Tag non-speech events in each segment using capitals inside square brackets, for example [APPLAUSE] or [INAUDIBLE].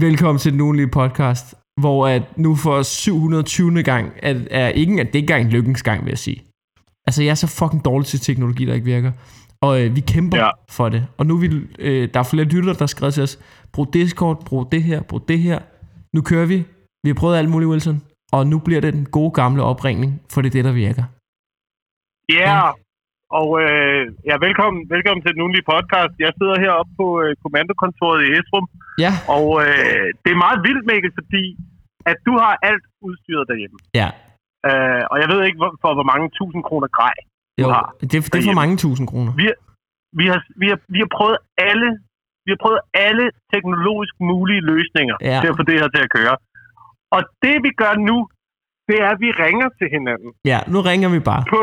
Velkommen til den ugenlige podcast, hvor at nu for 720. gang er, er ikke, at det er ikke engang lykkens gang, vil jeg sige. Altså, jeg er så fucking dårlig til teknologi, der ikke virker. Og øh, vi kæmper ja. For det. Og nu vil øh, der er flere lyttere, der har skrevet til os, brug Discord, brug det her, brug det her. Nu kører vi. Vi har prøvet alt muligt, Wilson. Og nu bliver det den gode gamle opringning, for det er det, der virker. Ja, yeah. Og øh, ja, velkommen, velkommen til den ugenlige podcast. Jeg sidder heroppe på øh, kommandokontoret i Esrum, Ja. og øh, det er meget vildt, Mikkel, fordi at du har alt udstyret derhjemme. Ja. Øh, og jeg ved ikke, hvor, for hvor mange tusind kroner grej du Jo, har. det, det er for mange tusind kroner. Vi, vi, har, vi, har, vi har prøvet alle vi har prøvet alle teknologisk mulige løsninger Ja. til at få det her til at køre. Og det vi gør nu, det er, at vi ringer til hinanden. Ja, nu ringer vi bare. På,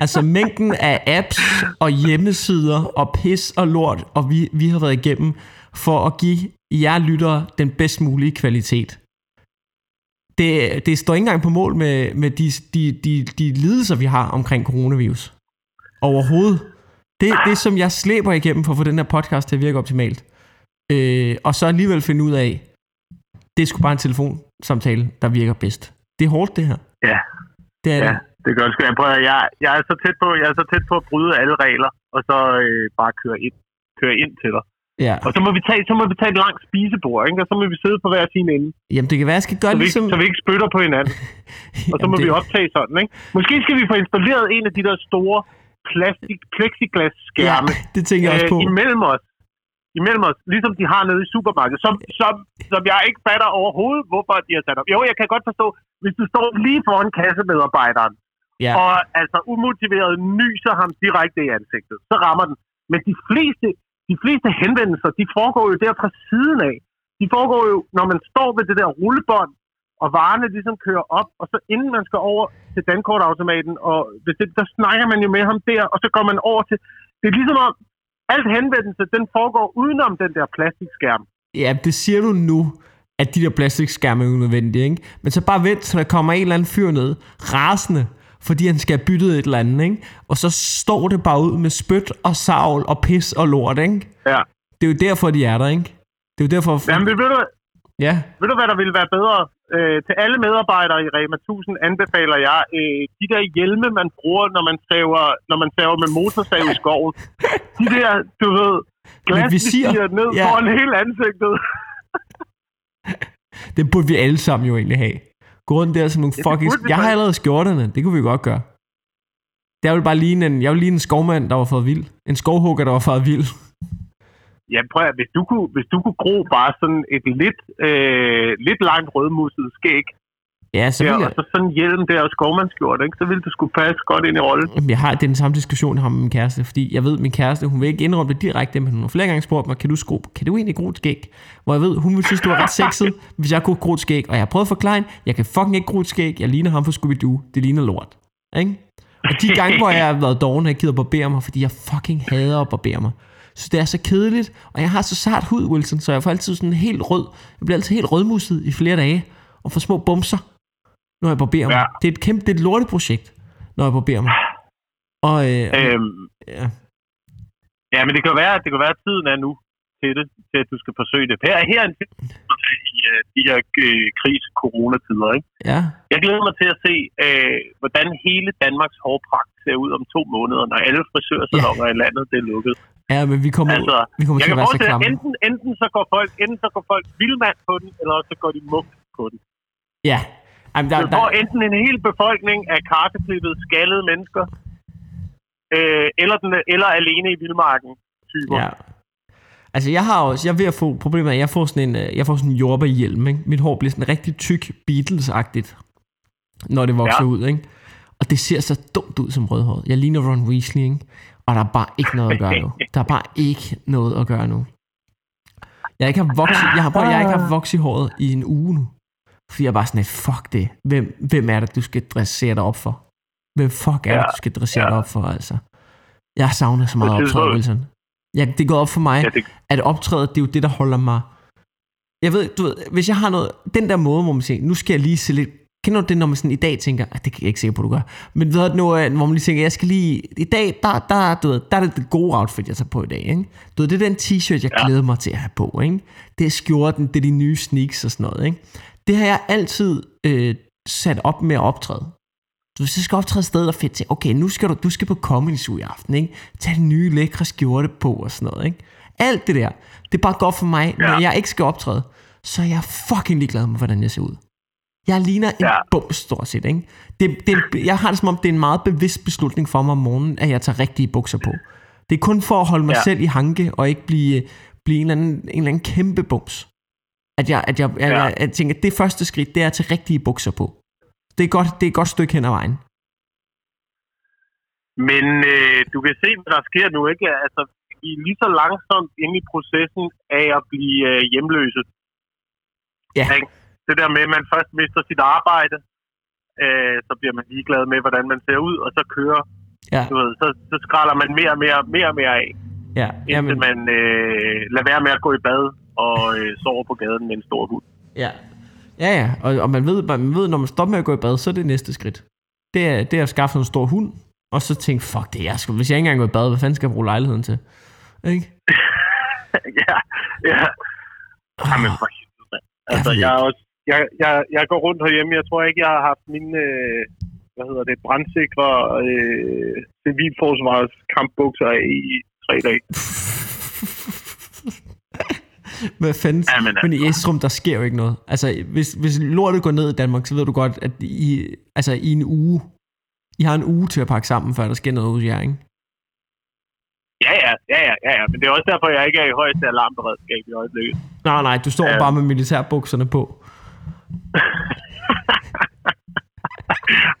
Altså mængden af apps og hjemmesider og pis og lort, og vi, vi har været igennem for at give jer lyttere den bedst mulige kvalitet. Det, det står ikke engang på mål med, med de, de, de, de lidelser, vi har omkring coronavirus. Overhovedet. Det det, som jeg slæber igennem for at få den her podcast til at virke optimalt. Øh, og så alligevel finde ud af, det er sgu bare en telefonsamtale, der virker bedst. Det er hårdt, det her. ja, Det er Ja, det. Det gør det. sgu. Jeg, prøver, jeg, jeg, er så tæt på, jeg er så tæt på at bryde alle regler, og så øh, bare køre ind, køre ind til dig. Ja. Og så må vi tage, så må vi tage et langt spisebord, ikke? og så må vi sidde på hver sin ende, Jamen, det kan være, jeg skal gøre så vi, ligesom... ikke, så vi ikke spytter på hinanden. [LAUGHS] Og så må Jamen, vi det- optage sådan, ikke? Måske skal vi få installeret en af de der store plastik, plexiglas-skærme Ja, det tænker jeg også på. øh, imellem os. Imellem os, ligesom de har nede i supermarkedet, som, som, som jeg ikke fatter overhovedet, hvorfor de har sat op. Jo, jeg kan godt forstå, hvis du står lige foran kassemedarbejderen, Ja. og altså umotiveret nyser ham direkte i ansigtet, så rammer den. Men de fleste, de fleste henvendelser, de foregår jo der fra siden af. De foregår jo, når man står ved det der rullebånd, og varerne ligesom kører op, og så inden man skal over til dankortautomaten, og hvis det, der snakker man jo med ham der, og så går man over til... Det er ligesom om, alt henvendelse, den foregår udenom den der plastikskærm. Ja, det siger du nu, at de der plastikskærme er unødvendige, ikke? Men så bare vent, til der kommer en eller anden fyr ned, rasende, fordi han skal have byttet et eller andet, ikke? Og så står det bare ud med spyt og savl og pis og lort, ikke? Ja. Det er jo derfor, de er der, ikke? Det er jo derfor... Jamen, ved, du, Ja, ved du, hvad der ville være bedre? Øh, til alle medarbejdere i Rema 1000 anbefaler jeg øh, de der hjelme, man bruger, når man saver, når man saver med motorsav i skoven. [LAUGHS] De der, du ved, visir. glasvisir ned Ja. foran hele ansigtet. [LAUGHS] det burde vi alle sammen jo egentlig have. Gå rundt der som nogle fucking... Jeg har allerede skjorterne, det kunne vi godt gøre. Det vil bare ligne en, jeg vil ligne en skovmand, der var fået vild. En skovhugger, der var fået vild. Ja, prøv at, hvis du kunne, hvis du kunne gro bare sådan et lidt, øh, lidt langt rødmusset skæg, Ja, så der, vil og jeg, så sådan en hjelm der og skovmandsskjort, ikke? så ville du skulle passe godt ind i rollen. Jeg har den samme diskussion, jeg har med min kæreste, fordi jeg ved, at min kæreste, hun vil ikke indrømme det direkte, men hun har flere gange spurgt mig, kan du, skrue, kan du egentlig gro et skæg? Hvor jeg ved, hun ville synes, det var ret sexet, [LAUGHS] hvis jeg kunne gro et skæg. Og jeg har prøvet at forklare hende, jeg kan fucking ikke gro et skæg, jeg ligner ham fra Scooby-Doo, det ligner lort. Ikke? Og de gange, hvor jeg har været doven, har jeg givet at barbere mig, fordi jeg fucking hader at barbere mig. Så det er så kedeligt, og jeg har så sart hud, Wilson, så jeg får altid sådan helt rød. Jeg bliver altid helt rødmusset i flere dage, og får små bumser, når jeg barberer mig. Ja. Det er et kæmpe, det er et lorteprojekt, når jeg barberer mig. Og, øh, Øhm, ja. ja, men det kan være, det kan være, at tiden er nu til det, til at du skal forsøge det. Her, her er en i øh, de her øh, kris-coronatider, ikke? ja, Jeg glæder mig til at se, øh, hvordan hele Danmarks hårpragt ser ud om to måneder, når alle frisørsalonger i landet det er lukket. ja, men vi kommer, Altså, vi kommer Jeg til at kan være så at klamme. enten, enten, så går folk, enten så går folk vildmand på den, eller så går de munk på den. Ja, Jamen, der, Du får der, enten en hel befolkning af karteklippede, skaldede mennesker, øh, eller, den, eller alene i vildmarken typer. ja. Altså, jeg har også, jeg er ved at få, problemet er, at jeg får sådan en, øh, jeg får sådan en jordbærhjelm, ikke? Mit hår bliver sådan rigtig tyk, Beatles-agtigt, når det vokser Ja. ud, ikke? Og det ser så dumt ud som rødhåret. Jeg ligner Ron Weasley, ikke? Og der er bare ikke noget at gøre nu. [LAUGHS] Der er bare ikke noget at gøre nu. Jeg har ikke haft voks, jeg har, prøv, jeg har ikke haft voks i håret i en uge nu. Fordi jeg bare sådan fuck det. Hvem, hvem er det, du skal dressere dig op for? Hvem fuck er det, Ja, du skal dressere ja. dig op for, altså? Jeg savner så meget På et optræde, tidspunkt- Wilson. Ja, det gået op for mig, Ja, det, at optræde, det er jo det, der holder mig... Jeg ved, du ved, hvis jeg har noget... Den der måde, hvor man siger, nu skal jeg lige se lidt Kender du det, når man sådan i dag tænker, ah, det kan jeg ikke sikker på, du gør. Men ved du, nu, øh, hvor man lige tænker, jeg skal lige, i dag, der, der, du ved, der er det det gode outfit, jeg tager på i dag. Ikke? Du ved, det er den t-shirt, jeg ja. glæder mig til at have på. Ikke? Det er skjorten, det er de nye sneaks og sådan noget. Ikke? Det har jeg altid øh, sat op med at optræde. Du hvis du skal optræde et sted, der fedt til, okay, nu skal du, du skal på Comedy Zoo i aften, ikke? Tag den nye lækre skjorte på og sådan noget, ikke? Alt det der, det er bare godt for mig, ja. når jeg ikke skal optræde, så er jeg fucking ligeglad med, hvordan jeg ser ud. Jeg ligner en ja. bums, stort set, ikke? Det, det, jeg har det som om, det er en meget bevidst beslutning for mig om morgenen, at jeg tager rigtige bukser på. Det er kun for at holde mig ja. selv i hanke, og ikke blive, blive en, eller anden, en eller anden kæmpe bums. At jeg, at jeg, ja. jeg, jeg, jeg tænker, at det første skridt, det er at tage rigtige bukser på. Det er, godt, det er et godt stykke hen ad vejen. Men øh, du kan se, hvad der sker nu, ikke? Altså, vi er lige så langsomt inde i processen af at blive øh, hjemløse. Ja. Ikke? Det der med, at man først mister sit arbejde, øh, så bliver man ligeglad med, hvordan man ser ud, og så kører, Ja. du ved, så, så skralder man mere og mere, mere, og mere af, Ja, indtil jamen, man øh, lader være med at gå i bad og øh, sover på gaden med en stor hund. ja. Ja, ja, og, og man, ved, man ved, når man stopper med at gå i bad, så er det næste skridt. Det er, det er at skaffe en stor hund, og så tænke, fuck det, jeg skal, hvis jeg ikke engang går i bad, hvad fanden skal jeg bruge lejligheden til? Ikke? [LAUGHS] ja, ja. Jamen, for. Altså, jeg, er også, jeg, jeg, jeg går rundt herhjemme. Jeg tror ikke, jeg har haft mine, øh, hvad hedder det, brandsikre øh, civilforsvars kampbukser i tre dage. [LAUGHS] Hvad fanden? Jamen, Men i altså. Estrum, der sker jo ikke noget. Altså, hvis, hvis lortet går ned i Danmark, så ved du godt, at I, altså, i en uge, I har en uge til at pakke sammen, før der sker noget hos jer, ikke? Ja, ja, ja, ja, ja, ja. Men det er også derfor, jeg ikke er i højeste alarmberedskab i øjeblikket. Nej, nej, du står Ja. bare med militærbukserne på. [LAUGHS]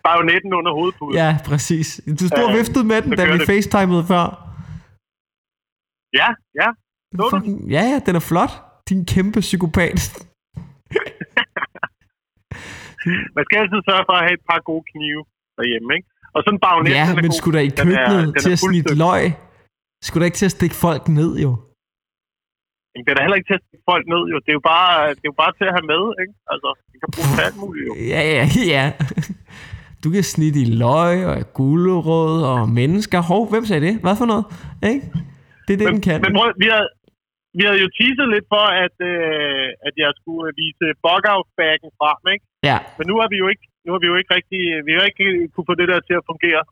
Bare jo 19 under hovedpuden. Ja, præcis. Du stod Ja, viftede med den, da vi facetimede før. ja. ja. Den? Fucking, ja, ja, den er flot. Din kæmpe psykopat. [LAUGHS] Man skal altid sørge for at have et par gode knive derhjemme, ikke? Og sådan en bajonet, ja, den men god. skulle der i Den køkkenet den er til at snitte løg? Skulle der ikke til at stikke folk ned, jo? Jamen, Det er da heller ikke til at stikke folk ned, jo. Det er jo bare, det er jo bare til at have med, ikke? Altså, det kan bruges til alt muligt, jo. Ja, ja, ja. Du kan snitte i løg og gulerod og mennesker. Hov, hvem sagde det? Hvad for noget? Ikke? Det er det, Men, den kan. men prøv, vi har, vi havde jo teaset lidt for, at, øh, at jeg skulle vise bug-out-bagen frem, ikke? Ja, Men nu har vi jo ikke, nu har vi jo ikke rigtig, vi har ikke kunne få det der til at fungere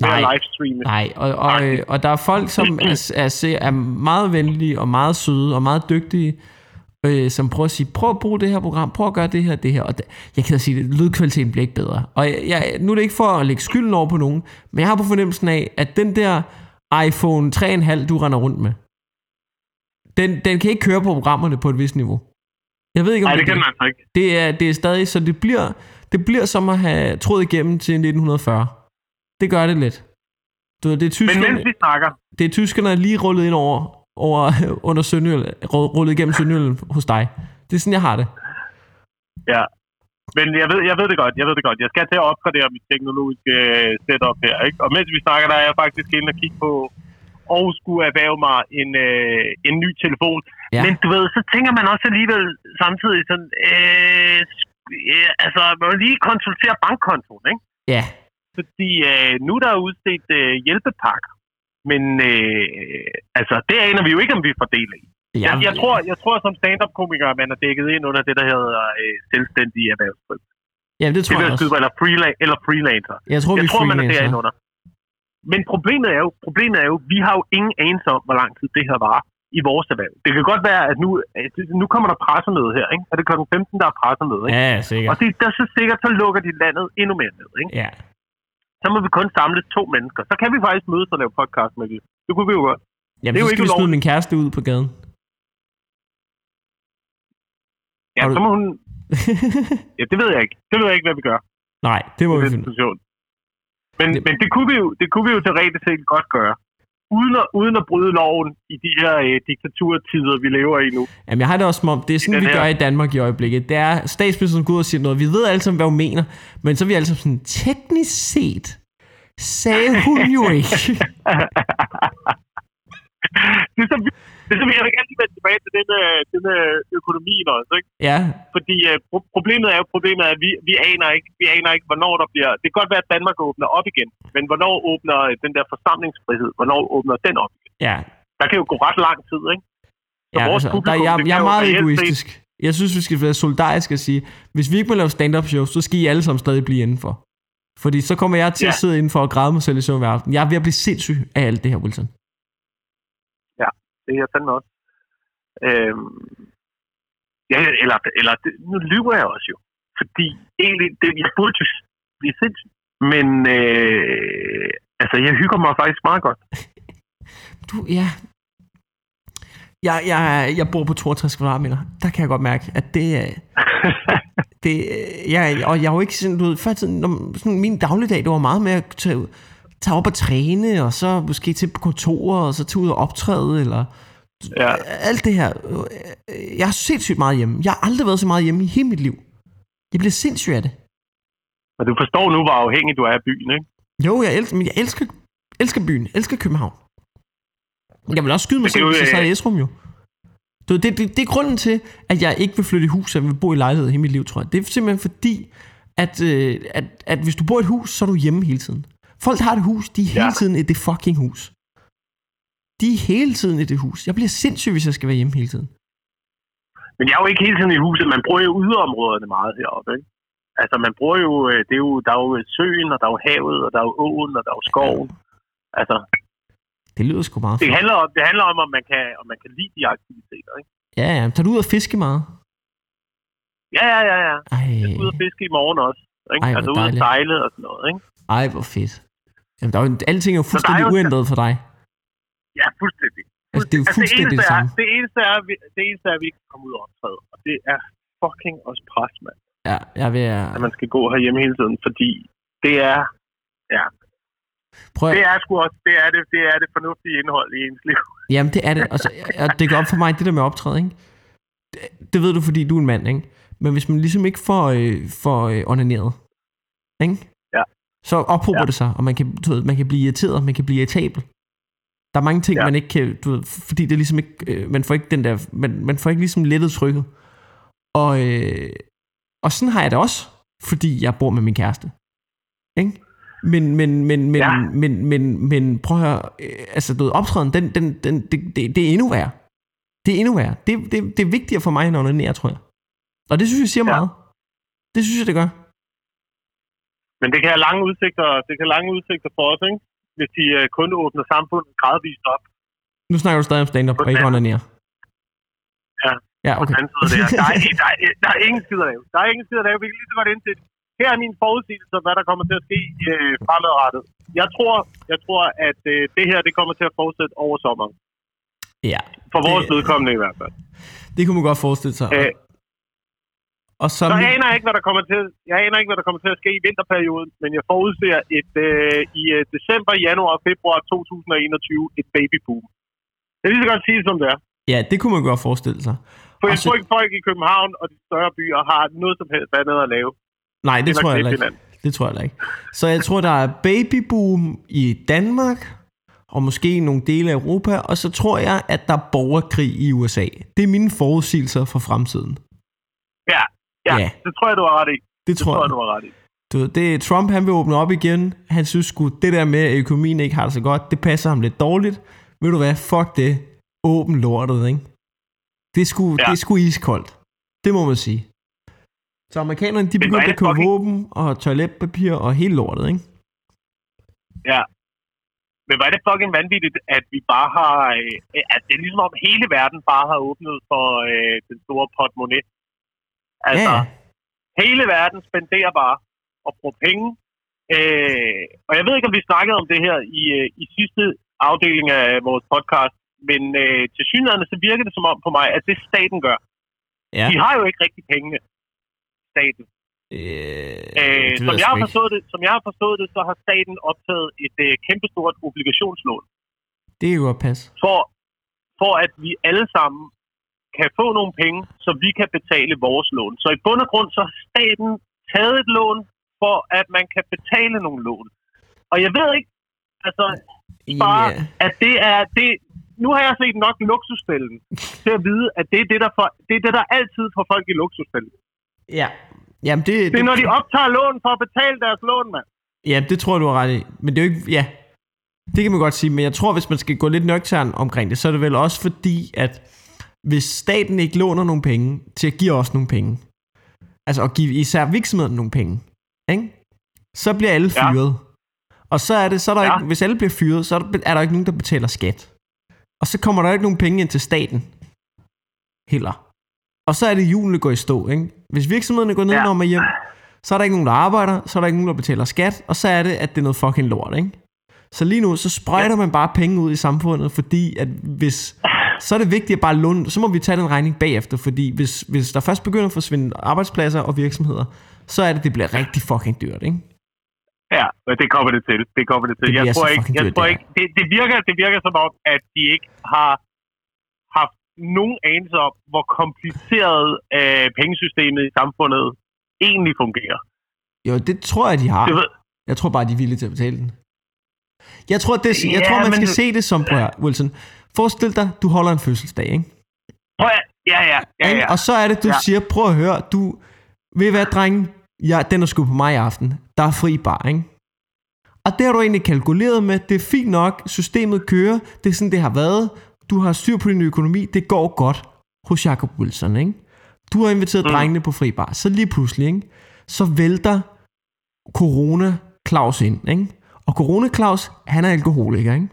med Nej. livestreame. nej. Og, og, øh, og der er folk, som er, er, er meget venlige og meget søde og meget dygtige, øh, som prøver at sige, prøv at bruge det her program, prøv at gøre det her, det her. Og det, jeg kan da sige, at lydkvaliteten bliver ikke bedre. Og jeg, jeg, nu er det ikke for at lægge skylden over på nogen, men jeg har på fornemmelsen af, at den der iPhone 3,5, du render rundt med, den, den kan ikke køre på programmerne på et vist niveau. Jeg ved ikke, om Nej, det, det kan man altså ikke. Det er, det er stadig, så det bliver, det bliver som at have tråd igennem til 1940. Det gør det lidt. Du, ved, det er Men tyskerne, mens vi snakker, det er tyskerne er lige rullet ind over, over [LAUGHS] under Sønderjylland, ru- rullet igennem Sønderjylland hos dig. Det er sådan, jeg har det. ja. Men jeg ved, jeg ved det godt, jeg ved det godt. Jeg skal til at opgradere mit teknologiske øh, setup her, ikke? Og mens vi snakker, der er jeg faktisk inde og kigge på, og skulle erhverve mig en, øh, en ny telefon. Ja. Men du ved, så tænker man også alligevel samtidig sådan, øh, øh, altså, man lige konsultere bankkontoen, ikke? Ja, Fordi øh, nu er der udstedt øh, hjælpepakker. Men øh, altså, det aner vi jo ikke, om vi får del i. Jeg, jeg, tror, jeg tror som stand-up-komiker, man er dækket ind under det, der hedder øh, selvstændig erhvervsdrivende. ja, det Det tror vil jeg også. eller, freela- eller freelancer. Jeg tror, Jeg vi tror, man er derinde under. Men problemet er jo, problemet er jo, vi har jo ingen anelse om, hvor lang tid det her var i vores erhverv. Det kan godt være, at nu, at nu kommer der pressemøde her, ikke? Er det kl. 15, der er pressemøde, ikke? Ja, sikkert. Og det, der er så sikkert, så lukker de landet endnu mere ned, ikke? Ja. Så må vi kun samle to mennesker. Så kan vi faktisk mødes og lave podcast med det. Det kunne vi jo godt. Jamen, Det er jo ikke vi smide min kæreste ud på gaden. Ja, du- så må hun... [LAUGHS] Ja, det ved jeg ikke. Det ved jeg ikke, hvad vi gør Nej, det må i vi finde. Men, Det- men det, kunne vi jo, det kunne vi jo teoretisk set godt gøre. Uden at, uden at bryde loven i de her øh, diktaturtider, vi lever i nu. Jamen, jeg har det også som om, det er sådan, vi her- gør i Danmark i øjeblikket. Det er, statsministeren går ud og siger noget. Vi ved alle sammen, hvad hun mener. Men så er vi alle sammen sådan, teknisk set, sagde hun jo ikke. [LAUGHS] det er så, det så, jeg vil gerne lige vende tilbage til den, øh, den øh, økonomien også, ikke? Ja, Fordi øh, pro- problemet er jo, problemet er, at vi, vi, aner ikke, vi aner ikke, hvornår der bliver... Det kan godt være, at Danmark åbner op igen, men hvornår åbner den der forsamlingsfrihed, hvornår åbner den op igen? ja. Der kan jo gå ret lang tid, ikke? Så ja vores altså, der, publikum, jeg, det jeg kan er meget egoistisk. Jeg synes, vi skal være solidariske og sige, hvis vi ikke må lave stand-up shows, så skal I alle sammen stadig blive indenfor. Fordi så kommer jeg til Ja. at sidde indenfor og græde mig selv i søvn hver aften. Jeg er ved at blive sindssyg af alt det her, Wilson. Det er jeg fandme også. Øhm, ja, eller, eller det, nu lyver jeg også jo. Fordi egentlig, det, jeg burde jo blive sindssyg. Men øh, altså, jeg hygger mig faktisk meget godt. Du, ja. Jeg, jeg, jeg bor på 62 kvadratmeter. Der kan jeg godt mærke, at det er... [LAUGHS] Det, øh, jeg, og jeg har jo ikke sådan, du ved, før tiden, når, sådan, min dagligdag, det var meget med at tage, ud- tage op og træne, og så måske til kontoret, og så tage ud og optræde, eller ja. alt det her. Jeg har sindssygt meget hjemme. Jeg har aldrig været så meget hjemme i hele mit liv. Jeg bliver sindssyg af det. Og du forstår nu, hvor afhængig du er af byen, ikke? Jo, jeg elsker, men jeg elsker, elsker byen, elsker København. Jeg vil også skyde mig er selv, hvis jeg sad i øh, Esrum jo. Du, det, det, det er grunden til, at jeg ikke vil flytte i hus, jeg vil bo i lejlighed hele mit liv, tror jeg. Det er simpelthen fordi, at, øh, at, at hvis du bor i et hus, så er du hjemme hele tiden. Folk der har et hus, de er hele Ja. tiden i det fucking hus. De er hele tiden i det hus. Jeg bliver sindssyg, hvis jeg skal være hjemme hele tiden. Men jeg er jo ikke hele tiden i huset. Man bruger jo yderområderne meget heroppe, ikke? Altså, man bruger jo, øh, det er jo, der er jo søen, og der er jo havet, og der er jo åen, og der er jo skoven. Altså, Det lyder sgu meget det handler om, det handler om, om man kan, om man kan lide de aktiviteter, ikke? Ja, ja. Tager du ud og fiske meget? Ja, ja, ja, ja. Ej, Jeg skal ud og fiske i morgen også. Ikke? Ej, altså, ud og sejle og sådan noget, ikke? ej hvor fedt. Jamen, der er jo, alting er jo der er fuldstændig jo- uændret for dig. Ja, fuldstændig. Altså, det er jo Altså, det fuldstændig eneste, det samme. er, det, eneste er, vi- det eneste er, at vi ikke kan komme ud og optræde. Og det er fucking også pres, mand. Ja, jeg vil... At man skal gå herhjemme hele tiden, fordi det er, Prøv at, det er sgu også, det er det, det er det fornuftige indhold i ens liv. Jamen, det er det. Altså, og det går op for mig, det der med optræde, ikke? Det, det ved du, fordi du er en mand, ikke? Men hvis man ligesom ikke får, øh, får øh, onaneret, ikke? Så ophober Ja. det sig, og man kan, du ved, man kan blive irriteret, man kan blive irritabel. Der er mange ting, Ja. man ikke kan, du ved, fordi det er ligesom ikke, øh, man får ikke den der, man, man får ikke ligesom lettet trykket. Og, øh, og sådan har jeg det også, fordi jeg bor med min kæreste. Ikke? Men, men, men, men, Ja. men, men, men prøv at høre, øh, altså du ved, optræden, den, den, den, det, det, det er endnu værre. Det er endnu værre. Det, det, det er vigtigere for mig end at onanere, tror jeg. Og det synes jeg siger Ja. meget. Det synes jeg, det gør. Men det kan have lange udsigter, det kan have lange udsigter for os, ikke? Hvis de uh, kun åbner samfundet gradvist op. Nu snakker du stadig om stand-up, og ikke onanere. Ja. Ja, På okay. den der. Der, er, [LAUGHS] der, er, der er ingen skid at lave. Der er ingen skid at lave. Vi kan lige så godt ind til det. Her er min forudsigelse om, hvad der kommer til at ske øh, fremadrettet. Jeg tror, jeg tror at øh, det her det kommer til at fortsætte over sommeren. Ja, For vores Det- vedkommende i hvert fald. det kunne man godt forestille sig. Øh, og så, Så aner jeg ikke, hvad der kommer til, jeg aner ikke, hvad der kommer til at ske i vinterperioden, men jeg forudser et, øh, i øh, december, januar og februar 2021 et babyboom. Det er lige så godt sige, som det er. ja, det kunne man godt forestille sig. For jeg tror ikke, folk i København og de større byer har noget som helst andet at lave. Nej, det tror jeg ikke. hinanden. Det tror jeg ikke. Så jeg tror, der er babyboom i Danmark, og måske i nogle dele af Europa, og så tror jeg, at der er borgerkrig i USA. Det er mine forudsigelser for fremtiden. Ja, ja, det tror jeg, du har ret i. Det Det tror tror jeg. du har ret i. Du det, Trump han vil åbne op igen. Han synes sgu, det der med, at økonomien ikke har det så godt, det passer ham lidt dårligt. Ved du hvad, fuck det. Åben lortet, ikke? Det er sgu, ja. Det er sgu iskoldt. Det må man sige. Så amerikanerne, de begyndte at købe fucking- våben og toiletpapir og hele lortet, ikke? Ja. Men er det fucking vanvittigt, at vi bare har... Øh, at det er ligesom om hele verden bare har åbnet for øh, den store portemonnaie. Altså, Ja. hele verden spenderer bare og bruger penge. Øh, og jeg ved ikke, om vi snakkede om det her i, øh, i sidste afdeling af vores podcast, men øh, til synligheden så virker det som om på mig, at det staten gør. Ja. De har jo ikke rigtig pengene, staten. Øh, Øh, som, jeg har forstået det, som jeg har forstået det, så har staten optaget et øh, kæmpestort obligationslån, Det kan godt passe. for, for at vi alle sammen kan få nogle penge, så vi kan betale vores lån. Så i bund og grund, så har staten taget et lån, for at man kan betale nogle lån. Og jeg ved ikke, altså, bare, Ja. at det er, det, nu har jeg set nok luksusfælden [LAUGHS] til at vide, at det er det, der, for, det, er det, der altid får folk i luksusfælden. Ja. Jamen, det, Det er, når de optager lån for at betale deres lån, mand. Ja, det tror du har ret i. Men det er jo ikke... Ja, det kan man godt sige. Men jeg tror, hvis man skal gå lidt nøgtern omkring det, så er det vel også fordi, at hvis staten ikke låner nogle penge til at give os nogle penge, altså at give især virksomheden nogle penge, ikke? så bliver alle Ja. fyret. Og så er det, så er der Ja. ikke, hvis alle bliver fyret, så er der, er der ikke nogen, der betaler skat. Og så kommer der ikke nogen penge ind til staten. Heller. Og så er det hjulene går i stå, ikke? Hvis virksomhederne går ned Ja. ja. og hjem, så er der ikke nogen, der arbejder, så er der ikke nogen, der betaler skat, og så er det, at det er noget fucking lort, ikke? Så lige nu, så sprøjter man bare penge ud i samfundet, fordi at hvis, [LAUGHS] så er det vigtigt at bare låne, så må vi tage den regning bagefter, fordi hvis, hvis der først begynder at forsvinde arbejdspladser og virksomheder, så er det, det bliver rigtig fucking dyrt, ikke? Ja, men det kommer det til. Det kommer det til. Det jeg tror ikke, jeg dyrt, tror det ikke det, det, virker, det virker som om, at de ikke har haft nogen anelse om, hvor kompliceret øh, pengesystemet i samfundet egentlig fungerer. Jo, det tror jeg, de har. Det ved, Jeg tror bare, de er villige til at betale den. Jeg tror, det, jeg Ja, tror man men- skal se det som, prøv høre, Wilson. Forestil dig, du holder en fødselsdag, ikke? prøv at, ja, ja, ja, ja. Og så er det, du Ja. siger, prøv at høre, du, ved hvad, drenge, ja, den er sgu på mig i aften. Der er fri bar, ikke? Og det har du egentlig kalkuleret med. Det er fint nok. Systemet kører. Det er sådan, det har været. Du har styr på din økonomi. Det går godt hos Jacob Wilson, ikke? Du har inviteret mm. drengene på fri bar. Så lige pludselig, ikke? Så vælter Corona Claus ind, ikke? Og Corona Claus, han er alkoholiker, ikke?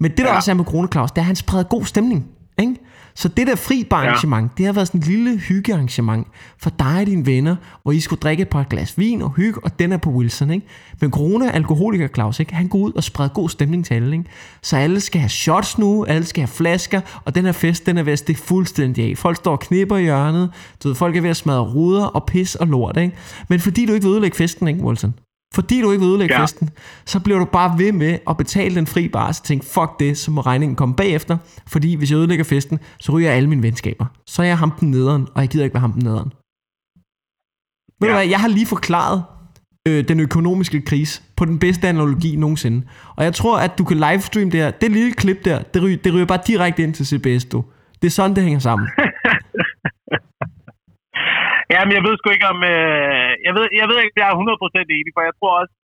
Men det der Ja. også er med Corona Claus, det er, at han spreder god stemning. Ikke? Så det der fri arrangement, ja. det har været sådan et lille hyggearrangement for dig og dine venner, hvor I skulle drikke et par glas vin og hygge, og den er på Wilson. Ikke? Men Corona alkoholiker Claus, ikke? han går ud og spreder god stemning til alle. Ikke? Så alle skal have shots nu, alle skal have flasker, og den her fest, den er ved at stikke fuldstændig af. Folk står og knipper i hjørnet, du ved, folk er ved at smadre ruder og pis og lort. Ikke? Men fordi du ikke vil ødelægge festen, ikke, Wilson? Fordi du ikke vil ødelægge Ja. festen, så bliver du bare ved med at betale den fri bar, så tænk, fuck det, så må regningen komme bagefter, fordi hvis jeg ødelægger festen, så ryger jeg alle mine venskaber. Så er jeg ham den nederen, og jeg gider ikke være ham den nederen. Ved du hvad, jeg har lige forklaret øh, den økonomiske krise på den bedste analogi nogensinde. Og jeg tror, at du kan livestream det her. Det lille klip der, det ryger, det ryger bare direkte ind til CBS, du. Det er sådan, det hænger sammen. [LAUGHS] Ja, men jeg ved sgu ikke om... Øh, jeg, ved, jeg ved ikke, om jeg er 100% enig, for jeg tror også,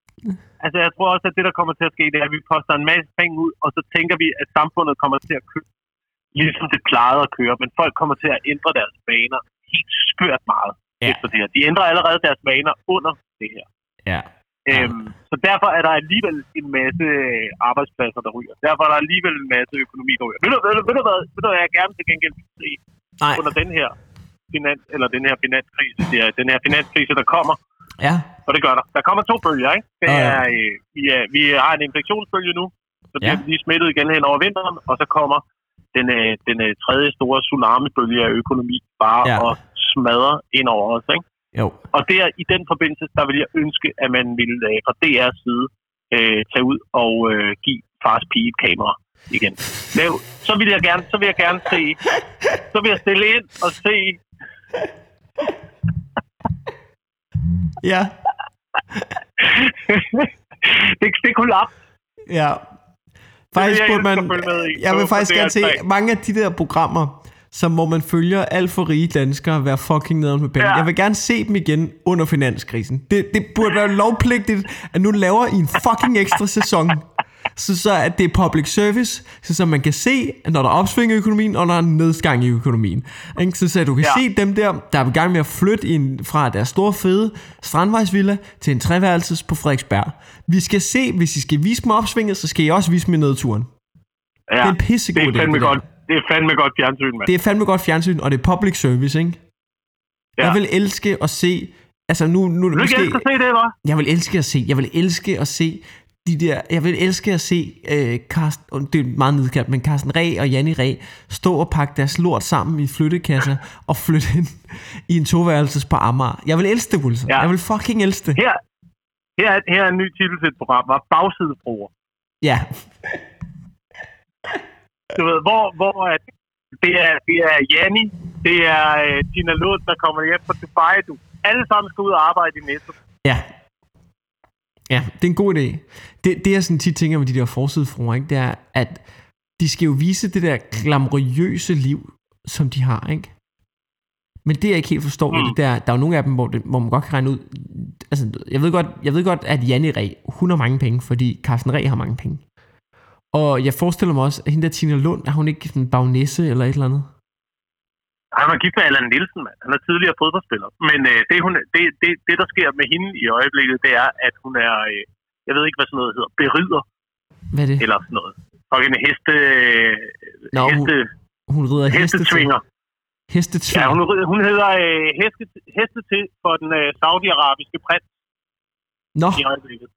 altså jeg tror også, at det, der kommer til at ske, det er, at vi poster en masse penge ud, og så tænker vi, at samfundet kommer til at køre, ligesom det plejede at køre, men folk kommer til at ændre deres vaner helt skørt meget Ja. efter det her. De ændrer allerede deres vaner under det her. Ja. Øhm, så derfor er der alligevel en masse arbejdspladser, der ryger. Derfor er der alligevel en masse økonomi, der ryger. Ved du, ved du, ved du hvad, ved du, hvad jeg gerne til gengæld vil se Nej. under den her finans, eller den her finanskrise, det er den her finanskrise, der kommer, Ja. og det gør der. Der kommer to bølger, ikke? Det Ja, er, øh, vi, er, vi har en infektionsbølge nu, så bliver Ja. vi lige smittet igen hen over vinteren, og så kommer den, øh, den øh, tredje store tsunami-bølge af økonomi bare Ja. og smadre ind over os, ikke? Jo. Og der, i den forbindelse, der vil jeg ønske, at man vil øh, fra DR's side øh, tage ud og øh, give fars pige et kamera igen. Lav, så vil jeg gerne, så vil jeg gerne se, så vil jeg stille ind og se, Ja. det, det kollaps. Ja. Faktisk jeg burde elske man, med jeg vil faktisk gerne se DR3. mange af de der programmer, som hvor man følger alt for rige danskere være fucking nederen med penge. Ja. Jeg vil gerne se dem igen under finanskrisen. Det, det burde være lovpligtigt, at nu laver I en fucking ekstra sæson. Så, så at det er public service, så, så man kan se, når der er opsving i økonomien, og når der er nedgang i økonomien. Ikke? Så, så du kan Ja. se dem der, der er i gang med at flytte ind fra deres store fede strandvejsvilla til en treværelses på Frederiksberg. Vi skal se, hvis I skal vise mig opsvinget, så skal I også vise mig nedturen. Ja, Det er en pissegod det er idé, fandme der. godt. Det er fandme godt fjernsyn, mand. Det er fandme godt fjernsyn, og det er public service, ikke? Ja. Jeg vil elske at se... Altså nu, nu Vil du måske... elske at se det, hva'? Jeg vil elske at se... Jeg vil elske at se de der... Jeg vil elske at se øh, Karsten... Det er meget nedkaldt, men Carsten Ræ og Janni Ræ stå og pakke deres lort sammen i flyttekasser og flytte ind i en toværelses på Amager. Jeg vil elske det, Wilson. Ja. Jeg vil fucking elske det. Her, her, er- her er en ny titel til et program, var Bagsidefruer. Ja. Du ved, hvor, hvor at det er, det er Janni, det er uh, Tina Lund, der kommer hjem fra Dubai, du. Alle sammen skal ud og arbejde i Netto. Ja. Ja, det er en god idé. Det, det jeg sådan tit tænker med de der forsidefruer, ikke, det er, at de skal jo vise det der glamourøse liv, som de har, ikke? Men det, jeg ikke helt forstår mm. det, der, der er jo nogle af dem, hvor, det, hvor man godt kan regne ud... Altså, jeg ved godt, jeg ved godt at Janne Ræ, hun har mange penge, fordi Carsten Ræ har mange penge. Og jeg forestiller mig også, at hende der Tina Lund, er hun ikke en bagnæsse eller et eller andet? Han er gift med Allan Nielsen, mand. Han er tidligere fodboldspiller. Men øh, det, hun, det, det, det, der sker med hende i øjeblikket, det er, at hun er, øh, jeg ved ikke, hvad sådan noget hedder, berider. Hvad er det? Eller sådan noget. Og en heste... Nå, heste hun, hun rider heste hestetvinger. Hestetvinger. Ja, hun, hun hedder øh, heste, heste til for den øh, saudiarabiske prins Nå, i øjeblikket.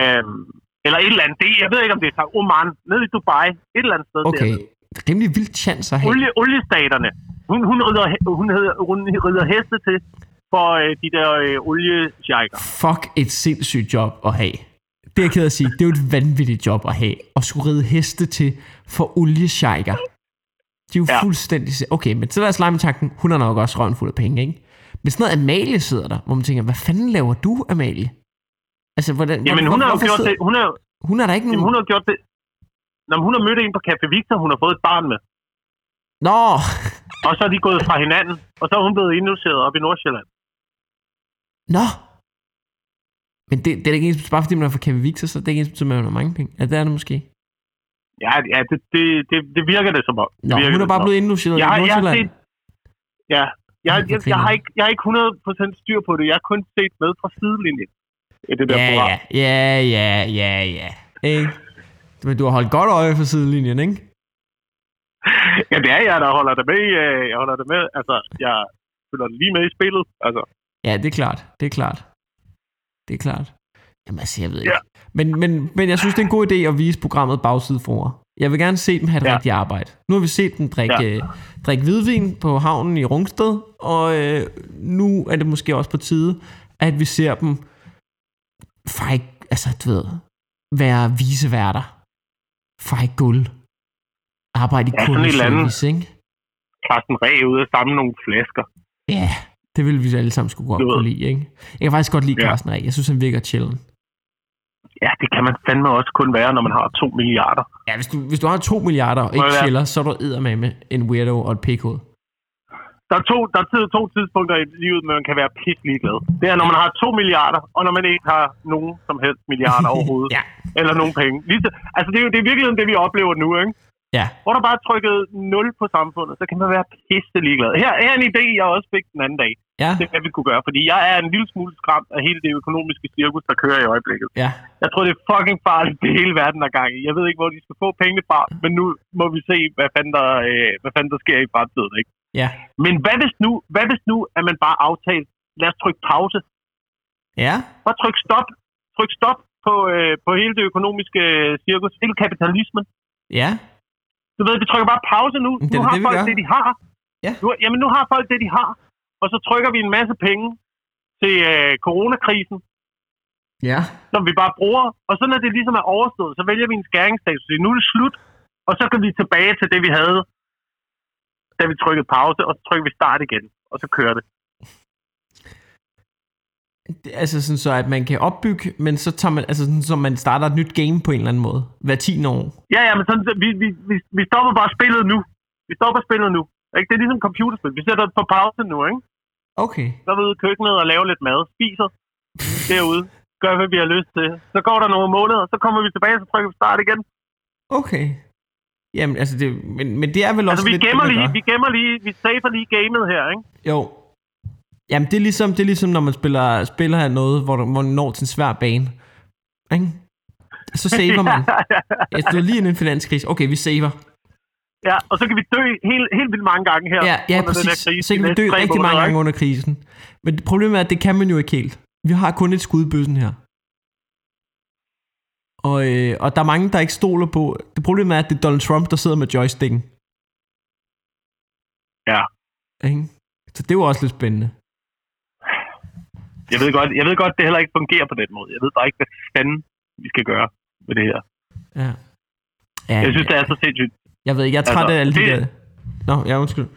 Øhm, eller et eller andet. Det, jeg ved ikke, om det er Oman, nede i Dubai. Et eller andet sted. okay. dernede. Rimelig vildt chance at have. Olie, oliestaterne. Hun, hun, rider, hun, hedder, hun rider heste til for øh, de der øh, oliesjejker. Fuck et sindssygt job at have. Det er jeg ked at sige. Det er jo et vanvittigt job at have. At skulle ride heste til for oliesjejker. De er jo ja. Fuldstændig... Okay, men så lad os lege med tanken. Hun har nok også røven fuld af penge, ikke? Men sådan noget Amalie sidder der, hvor man tænker, hvad fanden laver du, Amalie? Altså, hvordan, Jamen, hvor- hun har jo gjort sidder- det. Hun, er, Hun er der ikke jamen, nogen... hun har gjort det. Når hun har mødt en på Café Victor, hun har fået et barn med. Nå, [LAUGHS] Og så er de gået fra hinanden. Og så er hun blevet indlogeret op i Nordsjælland. nå. Men det, det er ikke ens, bare fordi man er fra Kevin Victor, så det er ikke ens, at man har mange penge. Ja, det er det måske. Ja, ja det, det, det, det virker det som om. Det Nå, hun er bare blevet indlogeret Jeg i jeg Nordsjælland. set- Ja, jeg, jeg, jeg, har ikke, jeg har ikke 100% styr på det. Jeg har kun set med fra sidelinjen i det der Ja, program. ja, ja, ja, ja, ja. Ikke? Men du har holdt godt øje for sidelinjen, ikke? [LAUGHS] Ja, det er jeg, der holder det med. øh, Jeg holder det med. Altså, jeg følger lige med i spillet. Altså, Ja, det er klart. Det er klart. Det er klart. Jamen altså, jeg ved ikke. Ja. Men, men, men jeg synes, det er en god idé at vise programmet Bagside for. Jeg vil gerne se dem have et ja. Rigtigt arbejde. Nu har vi set dem drikke, ja. Øh, drikke hvidvin på havnen i Rungsted, og øh, nu er det måske også på tide, at vi ser dem fejk, altså du ved, være viseværter. Fejk guld. Arbejde i Ja, sådan et eller andet. ikke? Carsten Ræ ude og samle nogle flasker. Ja, det ville vi alle sammen skulle godt kunne lide, ikke? Jeg kan faktisk godt lide Ja. Carsten Ræ. Jeg synes, han virker chillen. Ja, det kan man fandme også kun være, når man har to milliarder. Ja, hvis du, hvis du har 2 milliarder og ikke chiller, så er du eddermame en weirdo og et pikhoved. Der er, to, der er to tidspunkter i livet, hvor man kan være pisselig glad. Det er, når man har to milliarder, og når man ikke har nogen som helst milliarder [LAUGHS] overhovedet. Ja. Eller nogen penge. Lige så, altså, det er jo det er virkelig det, vi oplever nu, ikke? Ja. Hvor der bare er trykket 0 på samfundet, så kan man være pisse ligeglad. Her, her er en idé, jeg også fik den anden dag. Ja. Det hvad vi kunne gøre. Fordi jeg er en lille smule skræmt af hele det økonomiske cirkus, der kører i øjeblikket. Ja. Jeg tror, det er fucking farligt, det hele verden er gang i. Jeg ved ikke, hvor de skal få pengene fra, men nu må vi se, hvad fanden der, øh, hvad fanden der sker i fremtiden. Ikke? Ja. Men hvad hvis, nu, hvad hvis nu, at man bare aftalt, lad os trykke pause. Ja. Bare tryk stop. Tryk stop på, øh, på hele det økonomiske øh, cirkus, hele kapitalismen. Ja. Du ved, vi trykker bare pause nu. Det nu har det, folk gør. det, de har. Ja. Nu, jamen, nu har folk det, de har. Og så trykker vi en masse penge til øh, coronakrisen, Ja. som vi bare bruger. Og så når det ligesom er overstået, så vælger vi en skæringsdag. Så nu er det slut. Og så kan vi tilbage til det, vi havde, da vi trykkede pause, og så trykker vi start igen. Og så kører det. Det, altså sådan så, at man kan opbygge, men så tager man, altså sådan, så man starter et nyt game på en eller anden måde. Hver 10 år. Ja, ja, men sådan, vi, vi, vi, vi stopper bare spillet nu. Vi stopper spillet nu. Ikke? Det er ligesom computerspil. Vi sætter det på pause nu, ikke? Okay. Så er vi ude i køkkenet og laver lidt mad. Spiser derude. Gør, hvad vi har lyst til. Så går der nogle måneder, så kommer vi tilbage, så trykker vi start igen. Okay. Jamen, altså det, men, men det er vel også Altså, vi lidt gemmer det, lige, vi gemmer lige, vi safer lige gamet her, ikke? Jo. Jamen, det er ligesom, det er ligesom når man spiller, spiller noget, hvor, man når til en svær bane. Ikke? Så saver man. [LAUGHS] Jeg stod lige i en finanskrise. Okay, vi saver. ja, og så kan vi dø helt, helt vildt mange gange her. Ja, ja under den præcis. krise Så kan vi dø rigtig mange gange under krisen. Men problemet er, at det kan man jo ikke helt. Vi har kun et skud i bøssen her. Og, øh, og der er mange, der ikke stoler på... Det problemet er, at det er Donald Trump, der sidder med joysticken. Ja. Ikke? Så det er jo også lidt spændende. Jeg ved, godt, jeg ved godt, det heller ikke fungerer på den måde. Jeg ved bare ikke, hvad fanden vi skal gøre med det her. Ja. ja Jeg synes, det er så sindssygt. Jeg ved ikke, jeg er træt Altså, af alle de det- der... Nå, ja, undskyld.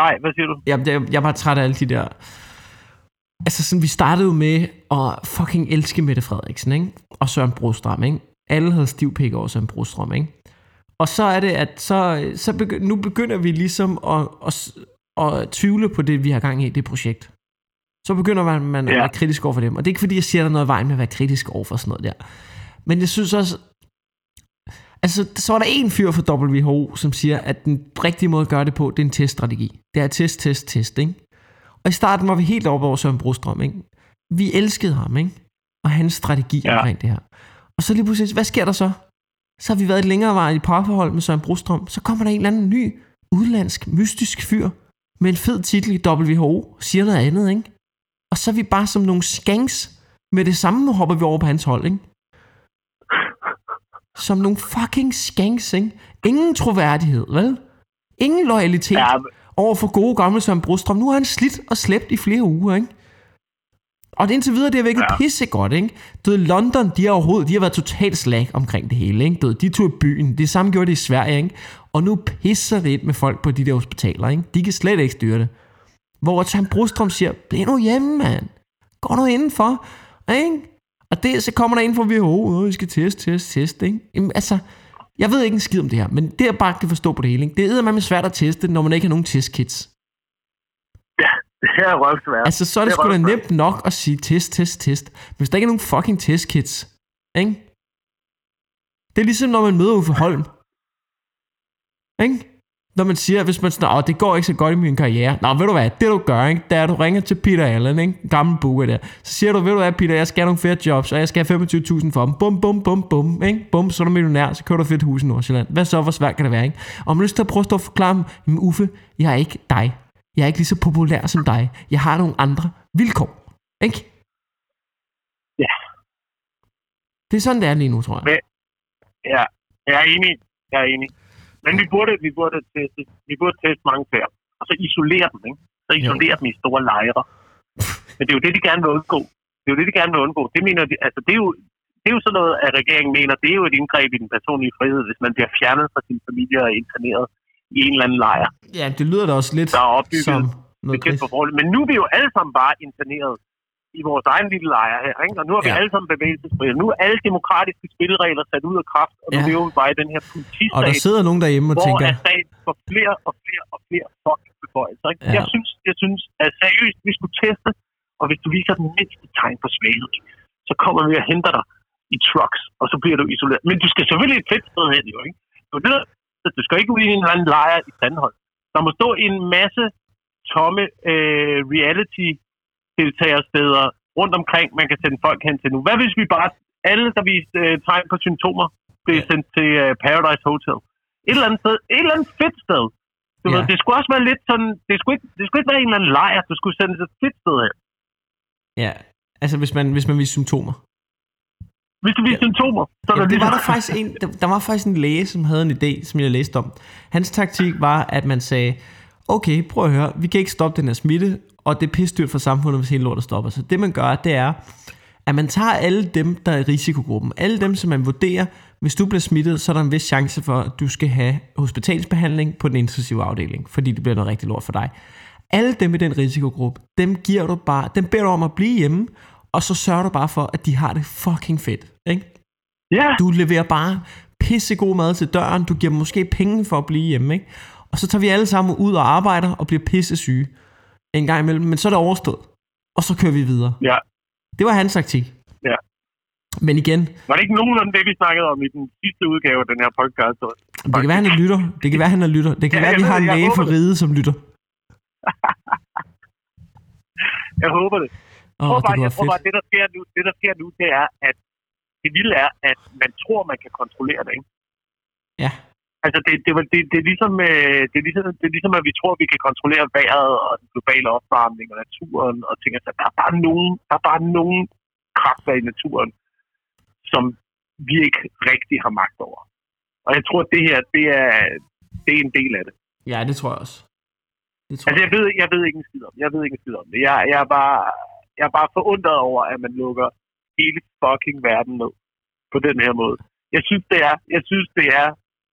Nej, hvad siger du? Jeg, jeg, jeg er bare træt af alle de der... Altså sådan, vi startede jo med at fucking elske Mette Frederiksen, ikke? Og Søren Brostrøm, ikke? Alle havde stiv pik over Søren Brostrøm, ikke? Og så er det, at så, så begy- nu begynder vi ligesom at, at, at tvivle på det, vi har gang i, det projekt. Så begynder man, man ja. at være kritisk over for dem. Og det er ikke fordi, jeg siger, der er noget i vejen med at være kritisk over for sådan noget der. Men jeg synes også, Altså, så var der en fyr fra WHO, som siger, at den rigtige måde at gøre det på, det er en teststrategi. Det er test, test, test, ikke? Og i starten var vi helt oppe over Søren Brostrøm, ikke? Vi elskede ham, ikke? Og hans strategi ja. omkring det her. Og så lige pludselig, hvad sker der så? Så har vi været et længere vej i parforhold med Søren Brostrøm. Så kommer der en eller anden ny, udlandsk, mystisk fyr med en fed titel i WHO, siger noget andet, ikke? Og så er vi bare som nogle skanks med det samme, nu hopper vi over på hans hold, ikke? Som nogle fucking skanks, ikke? Ingen troværdighed, vel? Ingen loyalitet ja. over for gode gamle Søren Brostrøm. Nu har han slidt og slæbt i flere uger, ikke? Og det indtil videre, det har virkelig ja. pisse godt, ikke? Du ved, London, de har overhovedet, de har været totalt slag omkring det hele, ikke? Du ved, de tog i byen, det samme gjorde det i Sverige, ikke? Og nu pisser det ind med folk på de der hospitaler, ikke? De kan slet ikke styre det. Hvor Søren Brostrøm siger, bliv nu hjemme, mand. Gå nu indenfor, ikke? Og det, så kommer der ind fra WHO, og vi skal teste, teste, teste, ikke? Jamen, altså, jeg ved ikke en skid om det her, men det jeg bare kan forstå på det hele, ikke? det er man svært at teste, når man ikke har nogen testkits. Det er røvsvært. Altså, så er det, det sgu da nemt nok at sige test, test, test. Hvis der ikke er nogen fucking testkits, ikke? Det er ligesom, når man møder Uffe Holm. Ikke? når man siger, hvis man sådan, det går ikke så godt i min karriere. Nå, ved du hvad, det du gør, ikke, det er, at du ringer til Peter Allen, ikke, gammel buge der. Så siger du, ved du hvad, Peter, jeg skal have nogle fede jobs, og jeg skal have 25.000 for dem. Bum, bum, bum, bum, ikke? Bum, så er du millionær, så kører du fedt hus i Nordsjælland. Hvad så, hvor svært kan det være, ikke? Og man lyst til at prøve at stå og forklare jamen Uffe, jeg er ikke dig. Jeg er ikke lige så populær som dig. Jeg har nogle andre vilkår, ikke? Ja. Det er sådan, det er lige nu, tror jeg. Men, ja, jeg er enig. Jeg er enig. Men vi burde, vi burde, teste, vi burde teste mange flere. Og så isolere dem, ikke? Så isolere jo. dem i store lejre. Men det er jo det, de gerne vil undgå. Det er jo det, de gerne vil undgå. Det mener de, altså det er jo, det er jo sådan noget, at regeringen mener, det er jo et indgreb i den personlige frihed, hvis man bliver fjernet fra sin familie og interneret i en eller anden lejr. Ja, det lyder da også lidt der er opbygget som noget Men nu er vi jo alle sammen bare interneret i vores egen lille lejr her, ikke? og nu har vi ja. alle sammen bevægelsesfrihed. Nu er alle demokratiske spilregler sat ud af kraft, og nu ja. lever vi bare i den her politistat, og der sidder nogen derhjemme og hvor tænker... Hvor staten får flere og flere og flere fucking beføjelser. Ikke? Ja. Jeg, synes, jeg synes, at seriøst, vi skulle teste, og hvis du viser den mindste tegn på svaghed, så kommer vi og henter dig i trucks, og så bliver du isoleret. Men du skal selvfølgelig et fedt sted hen, jo, ikke? Du, ved, du skal ikke ud i en eller anden lejr i Sandhold. Der må stå en masse tomme øh, reality deltagersteder rundt omkring, man kan sende folk hen til nu. Hvad hvis vi bare, alle der viste øh, tegn på symptomer, blev ja. sendt til øh, Paradise Hotel? Et eller andet sted, et eller andet fedt sted. Du ja. ved, det skulle også være lidt sådan, det skulle, ikke, det skulle ikke være en eller anden lejr, du skulle sende et fedt sted hen. Ja, altså hvis man, hvis man viser symptomer. Hvis du viser ja. symptomer, så er ja, der det var der faktisk en, der, der var faktisk en læge, som havde en idé, som jeg læste om. Hans taktik var, at man sagde, okay, prøv at høre, vi kan ikke stoppe den her smitte, og det er pisstyrt for samfundet, hvis hele lortet stopper. Så det man gør, det er, at man tager alle dem, der er i risikogruppen, alle dem, som man vurderer, hvis du bliver smittet, så er der en vis chance for, at du skal have hospitalsbehandling på den intensive afdeling, fordi det bliver noget rigtig lort for dig. Alle dem i den risikogruppe, dem giver du bare, dem beder du om at blive hjemme, og så sørger du bare for, at de har det fucking fedt, ikke? Ja. Du leverer bare pissegod mad til døren, du giver dem måske penge for at blive hjemme, ikke? Og så tager vi alle sammen ud og arbejder og bliver pisse syge en gang imellem, men så er det overstået. Og så kører vi videre. Ja. Det var hans taktik. Ja. Men igen... Var det ikke nogenlunde det, vi snakkede om i den sidste udgave af den her podcast? Det kan være, han er lytter. Det kan være, han er lytter. Det kan ja, være, vi har en læge for ride, som lytter. [LAUGHS] jeg håber det. Oh, tror bare, jeg tror bare, det der, sker nu, det der sker nu, det er, at det vilde er, at man tror, man kan kontrollere det, ikke? Ja. Altså, det, det, det, det, er ligesom, øh, det, er ligesom, det er ligesom, at vi tror, at vi kan kontrollere vejret og den globale opvarmning og naturen og ting. Altså, der er bare nogen, der er bare nogen kræfter i naturen, som vi ikke rigtig har magt over. Og jeg tror, at det her, det er, det er en del af det. Ja, det tror jeg også. Det tror altså, jeg, jeg, ved, jeg ved ikke en skid om det. Jeg ved ikke en skid om det. Jeg, jeg, er bare, jeg er bare forundret over, at man lukker hele fucking verden ned på den her måde. Jeg synes, det er, jeg synes, det er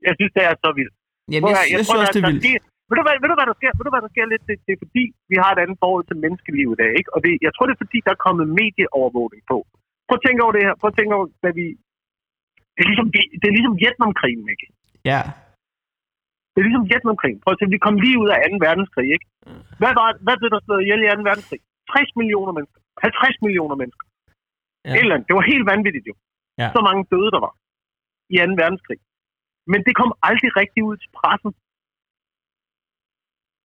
jeg synes, det er så vildt. Jamen, jeg, jeg, jeg, jeg synes også, det er vildt. Ved du, hvad, ved, du, hvad der sker? Ved du, hvad der sker lidt? Det, det er fordi, vi har et andet forhold til menneskeliv i dag, ikke? Og det, jeg tror, det er fordi, der er kommet medieovervågning på. Prøv at tænke over det her. Prøv at tænke over, hvad vi... Det er ligesom, det er ligesom Vietnamkrigen, ikke? Ja. Det er ligesom Vietnamkrigen. Prøv at se, vi kom lige ud af 2. verdenskrig, ikke? Hvad, var, hvad blev der slået ihjel i 2. verdenskrig? 60 millioner mennesker. 50 millioner mennesker. Ja. Eller, det var helt vanvittigt jo. Ja. Så mange døde, der var i 2. verdenskrig. Men det kom aldrig rigtig ud til pressen.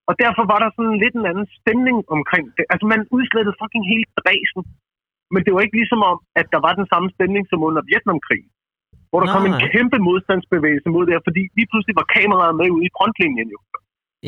Og derfor var der sådan lidt en anden stemning omkring det. Altså, man udslettede fucking hele Dresden. Men det var ikke ligesom om, at der var den samme stemning som under Vietnamkrigen. Hvor der Nej, kom en kæmpe modstandsbevægelse mod det her, fordi lige pludselig var kameraet med ude i frontlinjen jo.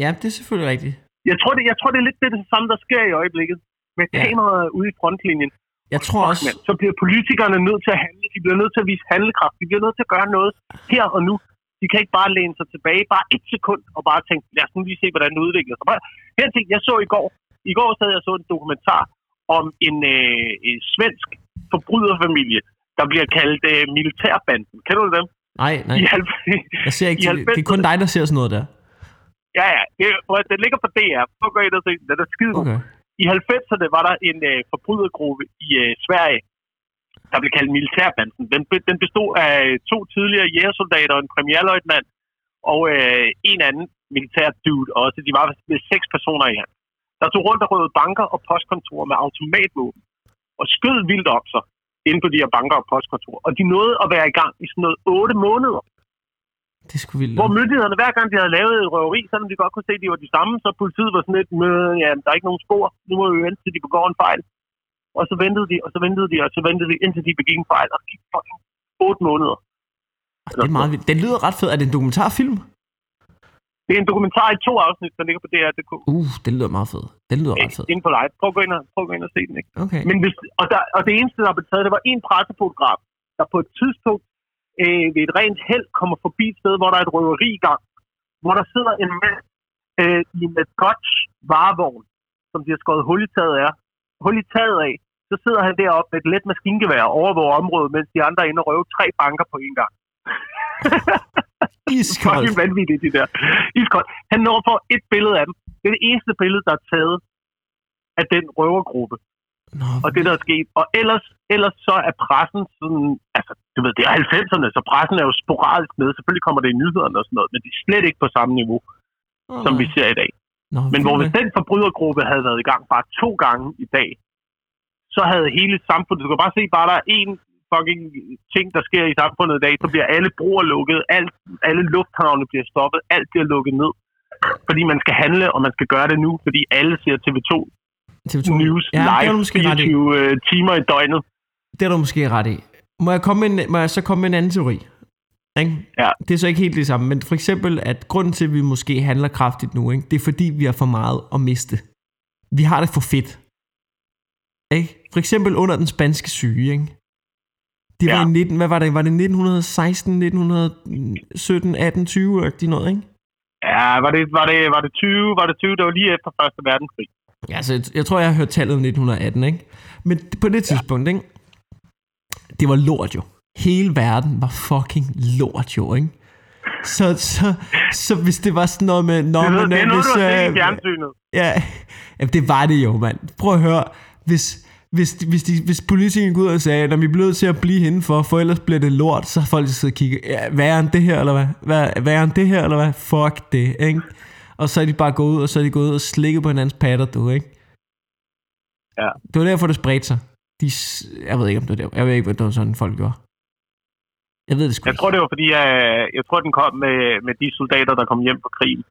Ja, det er selvfølgelig rigtigt. Jeg tror, det, jeg tror, det er lidt det, det samme, der sker i øjeblikket. Med Ja. kameraet ude i frontlinjen. Jeg tror også... mand. Så bliver politikerne nødt til at handle. De bliver nødt til at vise handlekraft. De bliver nødt til at gøre noget her og nu. De kan ikke bare læne sig tilbage bare et sekund og bare tænke, lad os nu lige se, hvordan det udvikler sig. Bare, her ting, jeg så i går, i går sad jeg så en dokumentar om en, øh, en svensk forbryderfamilie, der bliver kaldt øh, militærbanden. Kender du dem? Nej, nej. I 90, Jeg ser ikke til, det er kun dig, der ser sådan noget der. ja, ja, det, den ligger på DR. Prøv at gå ind og se den. Den er skide. Okay. I 90'erne var der en øh, forbrydergruppe i øh, Sverige, der blev kaldt Militærbanden. Den, den bestod af øh, to tidligere jægersoldater og en premierløjtnant, og øh, en anden militær dude også. De var med seks personer i alt. Der tog rundt og røvede banker og postkontorer med automatvåben, og skød vildt op sig inde på de her banker og postkontorer. Og de nåede at være i gang i sådan noget otte måneder. Det sgu vildt. Hvor myndighederne, hver gang de havde lavet et røveri, selvom de godt kunne se, at de var de samme, så politiet var sådan lidt, "Mø, ja, der er ikke nogen spor, nu må vi vente til de begår en fejl. Og så ventede de, og så ventede de, og så ventede de, indtil de begik en fejl, og det gik fucking otte måneder. Det er meget vildt. Den lyder ret fed. Er det en dokumentarfilm? Det er en dokumentar i to afsnit, der ligger på DR.dk. Uh, den lyder meget fed. Den lyder ret fed. Inden på live. Prøv at gå ind og, prøv at, gå ind og se den, ikke? Okay. Men hvis, og, der, og det eneste, der blev taget, det var en pressefotograf, der på et tidspunkt øh, ved et rent held kommer forbi et sted, hvor der er et røveri i gang, hvor der sidder en mand øh, i en Dodge varevogn, som de har skåret hul i taget af. Hul i taget af. Så sidder han deroppe med et let maskingevær og overvåger området, mens de andre er inde og røver tre banker på en gang. [LAUGHS] Iskoldt. Fucking vanvittigt, de der. Iskoldt. Han når for et billede af dem. Det er det eneste billede, der er taget af den røvergruppe Nå, og det, der er sket. Og ellers, ellers så er pressen sådan, altså, du ved, det er 90'erne, så pressen er jo sporadisk med. Selvfølgelig kommer det i nyhederne og sådan noget, men det er slet ikke på samme niveau, Åh, som vi ser i dag. Nå, Men hvor hvis den forbrydergruppe havde været i gang bare to gange i dag, så havde hele samfundet, du kan bare se, bare der er én fucking ting, der sker i samfundet i dag, så bliver alle broer lukket, alt, alle lufthavne bliver stoppet, alt bliver lukket ned. Fordi man skal handle, og man skal gøre det nu, fordi alle ser TV2 TV2 News ja, det live måske ret i. 24 øh, timer i døgnet. Det er du måske ret i. Må jeg, komme med en, må jeg så komme med en anden teori? Ikke? Ja. Det er så ikke helt det samme, men for eksempel, at grunden til, at vi måske handler kraftigt nu, ikke? det er fordi, vi har for meget at miste. Vi har det for fedt. Ikke? For eksempel under den spanske syge. Ikke? Det var Ja. i 19, hvad var det? Var det 1916, 1917, 18, 20 -agtigt noget, ikke? Ja, var det, var, det, var det 20? Var det 20? Det var lige efter Første Verdenskrig. Ja, altså, jeg, jeg tror, jeg har hørt tallet 1918, ikke? Men på det tidspunkt, ikke? Det var lort jo. Hele verden var fucking lort jo, ikke? Så, så, så hvis det var sådan noget med... Nå, Det, men, det er øh, noget, hvis, du har set i øh, fjernsynet. Ja, jamen, det var det jo, mand. Prøv at høre. Hvis, hvis, hvis, de, hvis politikerne går ud og sagde, at vi bliver nødt til at blive indenfor, for ellers bliver det lort, så folk sidder og kigger, ja, hvad er det her, eller hvad? hvad? Hvad er det her, eller hvad? Fuck det, ikke? Og så er de bare gået ud, og så er de gået ud og slikket på hinandens patter, du, ikke? Ja. Det var derfor, det spredte sig. De, jeg ved ikke, om det var der. Jeg ved ikke, hvad det var sådan, folk gjorde. Jeg ved det sgu Jeg tror, det var fordi, øh, jeg tror, den kom med, med de soldater, der kom hjem fra krigen.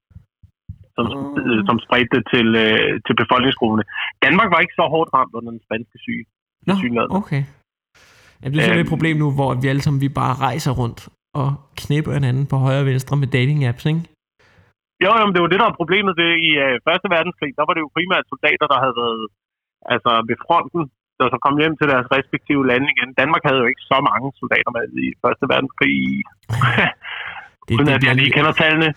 Som, Mm. som spredte det til, øh, til befolkningsgrupperne. Danmark var ikke så hårdt ramt under den spanske syge. Nå, tilsyneladende. okay. Ja, det er sådan Øhm. et problem nu, hvor vi alle sammen vi bare rejser rundt og knæpper hinanden på højre og venstre med dating apps, ikke? Jo, jo, men det var det, der var problemet. Det, I øh, Første Verdenskrig, der var det jo primært soldater, der havde været altså, ved fronten, der så kom hjem til deres respektive lande igen. Danmark havde jo ikke så mange soldater med i Første Verdenskrig, [LAUGHS] Det, uden det, at jeg lige kender tallene.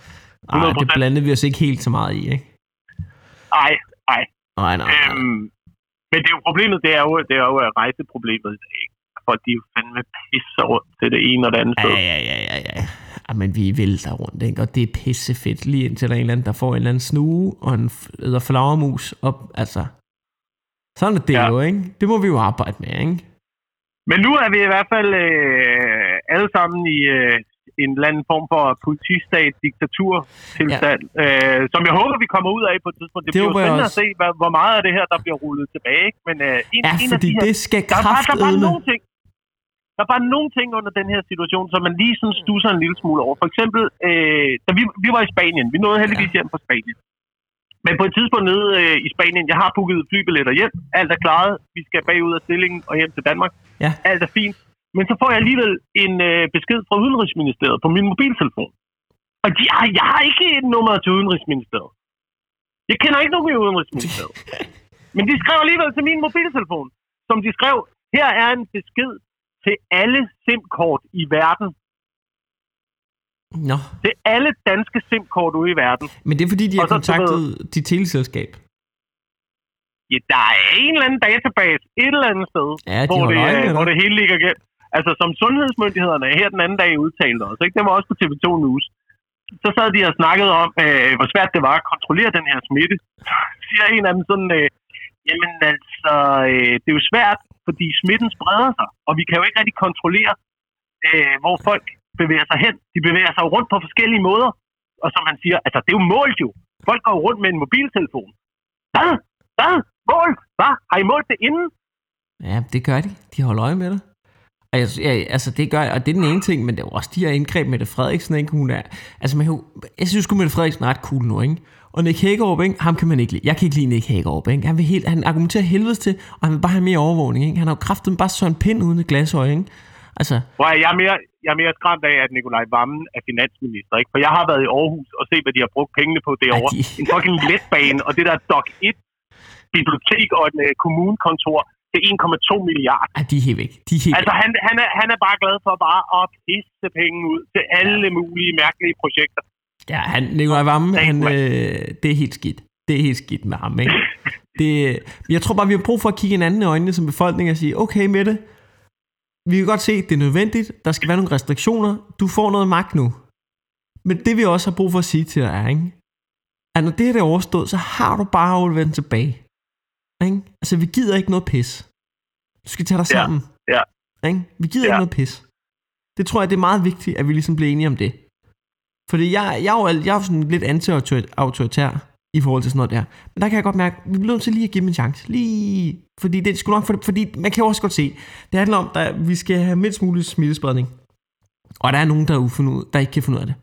Ej, det 100%. blandede vi os ikke helt så meget i, ikke? Ej, ej. Nej, nej, nej. Øhm, men det er jo problemet, det er jo, det er jo rejseproblemet i dag. For de er jo fandme pisser rundt til det ene og det andet sted. ja, ja, ja, ja. ja men vi vælter rundt, ikke? Og det er pissefedt. Lige indtil der er en eller anden, der får en eller anden snue og en eller flagermus op, altså. Sådan er det Ja. jo, ikke? Det må vi jo arbejde med, ikke? Men nu er vi i hvert fald øh, alle sammen i, øh, en eller anden form for politistat, diktatur tilstand, ja. øh, som jeg håber, vi kommer ud af på et tidspunkt. Det, Det bliver jo spændende at se, hvad, hvor meget af det her, der bliver rullet tilbage. Ikke? Men øh, en, Ja, en af fordi de her, det skal der er, bare, der er bare nogle ting, der er bare nogle ting under den her situation, som man lige sådan stusser en lille smule over. For eksempel, øh, da vi, vi var i Spanien. Vi nåede heldigvis hjem fra Spanien. Men på et tidspunkt nede øh, i Spanien, jeg har booket flybilletter hjem. Alt er klaret. Vi skal bagud af stillingen og hjem til Danmark. Ja. Alt er fint. Men så får jeg alligevel en øh, besked fra Udenrigsministeriet på min mobiltelefon. Og de, jeg, jeg har ikke et nummer til Udenrigsministeriet. Jeg kender ikke nogen i Udenrigsministeriet. [LAUGHS] Men de skrev alligevel til min mobiltelefon, som de skrev, her er en besked til alle SIM-kort i verden. Nå, Til alle danske SIM-kort ude i verden. men det er fordi, de har kontaktet dit teleselskab. Ja, der er en eller anden database et eller andet sted, Ja, de hvor, det, øje øh, hvor det hele ligger gennem. Altså, som sundhedsmyndighederne her den anden dag udtalte os, ikke? det var også på TV2 News, så sad de og snakkede om, øh, hvor svært det var at kontrollere den her smitte. Så siger en af dem sådan, øh, jamen altså, øh, det er jo svært, fordi smitten spreder sig, og vi kan jo ikke rigtig kontrollere, øh, hvor folk bevæger sig hen. De bevæger sig rundt på forskellige måder, og som han siger, altså det er jo målt jo. Folk går rundt med en mobiltelefon. Hvad? Hvad? Mål? Hvad? Har I målt det inden? Ja, det gør de. De holder øje med det. Jeg, ja, altså det gør, og det er den ene ting, men det er også de her indgreb med det Frederiksen, ikke? Hun er, altså man, jeg synes sgu Mette Frederiksen er ret cool nu, ikke? Og Nick Hagerup, ikke? ham kan man ikke lide. Jeg kan ikke lide Nick Hagerup, ikke? Han, vil helt, han argumenterer helvedes til, og han vil bare have mere overvågning, ikke? Han har jo kraften bare sådan en pind uden et glasøje, ikke? Altså, Hvor jeg er mere, jeg er mere skræmt af, at Nikolaj Vammen er finansminister. Ikke? For jeg har været i Aarhus og set, hvad de har brugt pengene på derovre. Ja, de- En fucking letbane, og det der Doc 1 bibliotek og et uh, kommunekontor til 1,2 milliarder. er de er helt væk. De er helt Altså, han, han, er, han er bare glad for bare at pisse penge ud til alle mulige mærkelige projekter. Ja, han, Nikolaj Thanks, han, øh, det er helt skidt. Det er helt skidt med ham, ikke? Det, jeg tror bare, vi har brug for at kigge hinanden i øjnene som befolkning og sige, okay med det, vi kan godt se, det er nødvendigt, der skal være nogle restriktioner, du får noget magt nu. Men det vi også har brug for at sige til dig er, ikke? at når det her er overstået, så har du bare afleveret tilbage. Ikke? Altså, vi gider ikke noget pis. Du skal tage dig Ja, sammen. ja. Ikke? Vi gider Ja. ikke noget pis. Det tror jeg, det er meget vigtigt, at vi ligesom bliver enige om det. Fordi jeg, jeg, er jo, al- jeg er jo sådan lidt anti-autoritær i forhold til sådan noget der. Men der kan jeg godt mærke, at vi bliver nødt til lige at give dem en chance. Lige, fordi det sgu nok, for, fordi man kan jo også godt se, det handler om, at vi skal have mindst mulig smittespredning. Og der er nogen, der, er ufundet, der ikke kan finde ud af det.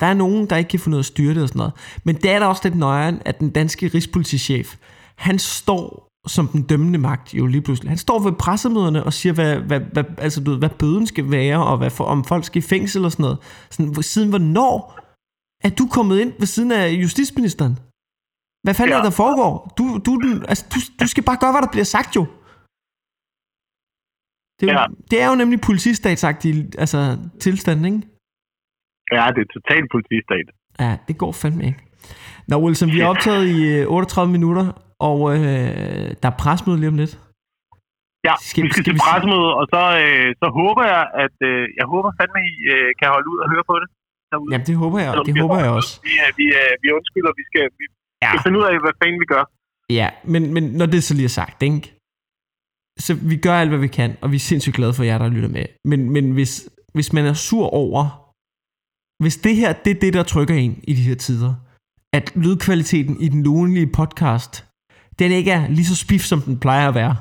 Der er nogen, der ikke kan finde ud af at styre det og sådan noget. Men det er da også lidt nøjeren, at den danske rigspolitichef, han står som den dømmende magt jo lige pludselig. Han står ved pressemøderne og siger, hvad, hvad, hvad, altså, du ved, hvad bøden skal være, og hvad for, om folk skal i fængsel og sådan noget. Sådan, hvor- siden hvornår er du kommet ind ved siden af justitsministeren? Hvad fanden ja. Er der foregår? Du, du, altså, du, du skal bare gøre, hvad der bliver sagt jo. Det er, jo, Ja. det er jo nemlig politistatsagtig altså, tilstand, ikke? Ja, det er totalt politistat. Ja, det går fandme ikke. Nå, Wilson, vi er optaget i øh, 38 minutter, og øh, der er presmøde lige om lidt. Ja, Skal- vi skal, skal til pressemøde, og så, øh, så håber jeg, at øh, jeg håber fandme, I øh, kan holde ud og høre på det. derude. Jamen, det håber jeg, Selvom det vi håber jeg også. Vi, vi, vi undskylder, vi skal, vi Ja. skal finde ud af, hvad fanden vi gør. Ja, men, men når det så lige er sagt, ikke? Så vi gør alt, hvad vi kan, og vi er sindssygt glade for jer, der lytter med. Men, men hvis, hvis man er sur over, hvis det her, det er det, der trykker en i de her tider, at lydkvaliteten i den lunelige podcast, den ikke er lige så spif, som den plejer at være,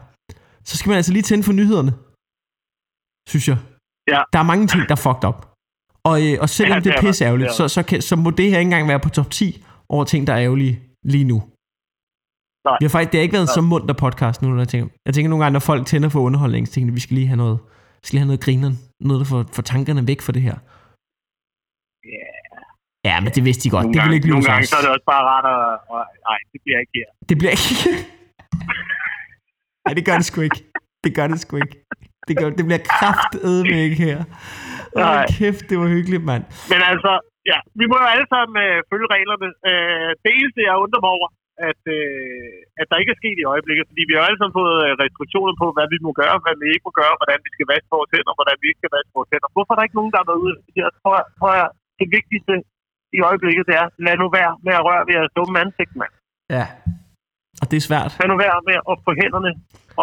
så skal man altså lige tænde for nyhederne. Synes jeg. Ja. Der er mange ting, der er fucked up. Og, øh, og selvom Ja, ja, det det er er pisse ærgerligt, Det så, så, kan, så må det her ikke engang være på top 10 over ting, der er ærgerlige lige nu. Nej. Vi har faktisk, det har ikke været så munter podcast nu, når jeg tænker. Jeg tænker nogle gange, når folk tænder for underholdning, så tænker de, vi skal lige have noget, vi skal lige have noget grineren. Noget, der får, får tankerne væk fra det her. Ja, men det vidste de godt. Nogle det vil gange, ikke lyve nogle gange så er det også bare rart at... Og, nej, det bliver ikke her. Det bliver ikke... Nej, det gør det sgu ikke. Det gør det sgu ikke. Det, gør, det bliver kraftedme ikke her. Åh, Nej. kæft, det var hyggeligt, mand. Men altså, ja, vi må jo alle sammen øh, følge reglerne. Øh, det eneste, jeg undrer mig over, at, øh, at der ikke er sket i øjeblikket, fordi vi har alle sammen fået øh, restriktioner på, hvad vi må gøre, hvad vi ikke må gøre, hvordan vi skal vaske vores hænder, hvordan vi ikke skal vaske vores hænder. Hvorfor er der ikke nogen, der har været ude? Jeg tror, tror jeg, det vigtigste i øjeblikket, det er, lad nu være med at røre ved jeres dumme ansigt, mand. Ja. Og det er svært. Lad nu være med at få hænderne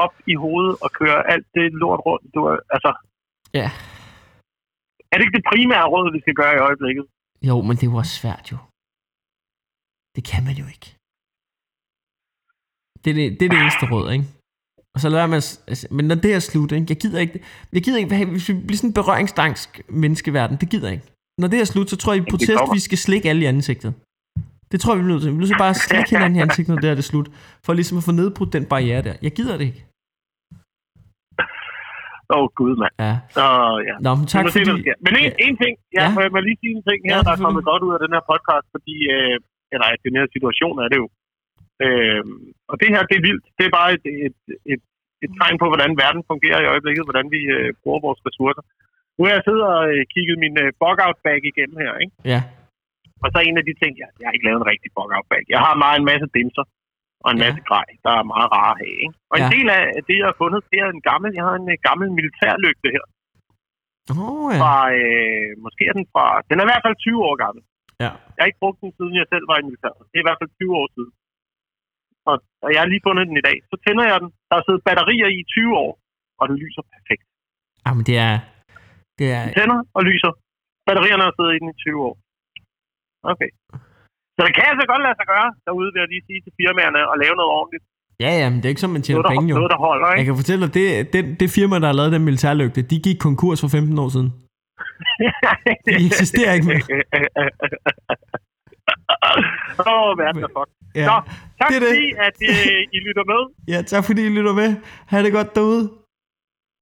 op i hovedet og køre alt det lort rundt. Du altså, Ja. Er det ikke det primære råd, vi skal gøre i øjeblikket? Jo, men det er jo også svært jo. Det kan man jo ikke. Det er det, det, er det eneste råd, ikke? Og så lader man... Altså, men når det er slut, ikke? Jeg gider ikke... Jeg gider ikke... Hvis vi bliver sådan en berøringsdansk menneskeverden, det gider jeg ikke. Når det er slut, så tror jeg i protest, vi skal slikke alle i ansigtet. Det tror jeg, vi er nødt til. Vi er nødt til bare at [LAUGHS] slikke hinanden i ansigtet, når det er det slut. For ligesom at få nedbrudt den barriere der. Jeg gider det ikke. Åh, oh, gud, mand. Ja. Åh, ja. Nå, men tak se, fordi... sker. Men en, Ja. en ting, ja, Ja. må jeg må lige sige en ting her, Ja, der er kommet godt ud af den her podcast, fordi, øh, eller den her situation er det jo. Øh, og det her, det er vildt. Det er bare et, et, et, et tegn på, hvordan verden fungerer i øjeblikket, hvordan vi øh, bruger vores ressourcer. Nu har jeg siddet og øh, kigget min øh, bug-out-bag igennem her, ikke? Ja. Og så en af de ting, jeg, jeg har ikke lavet en rigtig bug-out-bag. Jeg har meget en masse dimser og en Ja. masse grej, der er meget rare at have, ikke? Og en Ja. del af det, jeg har fundet, det er en gammel, jeg har en øh, gammel militærlygte her oh, ja. fra, øh, måske er den fra, den er i hvert fald 20 år gammel. ja. Jeg har ikke brugt den, siden jeg selv var i militæret. Det er i hvert fald 20 år siden. Og, og jeg har lige fundet den i dag. Så tænder jeg den. Der er siddet batterier i 20 år, og den lyser perfekt. Ah, men det er... Det er... Den tænder og lyser. Batterierne har siddet i den i 20 år. Okay. Så det kan altså godt lade sig gøre derude, vil jeg lige sige til firmaerne, og lave noget ordentligt. Ja, ja, men det er ikke sådan, man tjener Noget, penge jo. noget, der holder, Jeg ikke? kan fortælle dig, det, det, det firma, der har lavet den militærlygte, de gik konkurs for 15 år siden. [LAUGHS] De eksisterer ikke mere. [LAUGHS] Åh, oh, verden er fuck. Ja. Nå, tak det er det. fordi, at øh, I lytter med. ja, tak fordi I lytter med. Ha' det godt derude.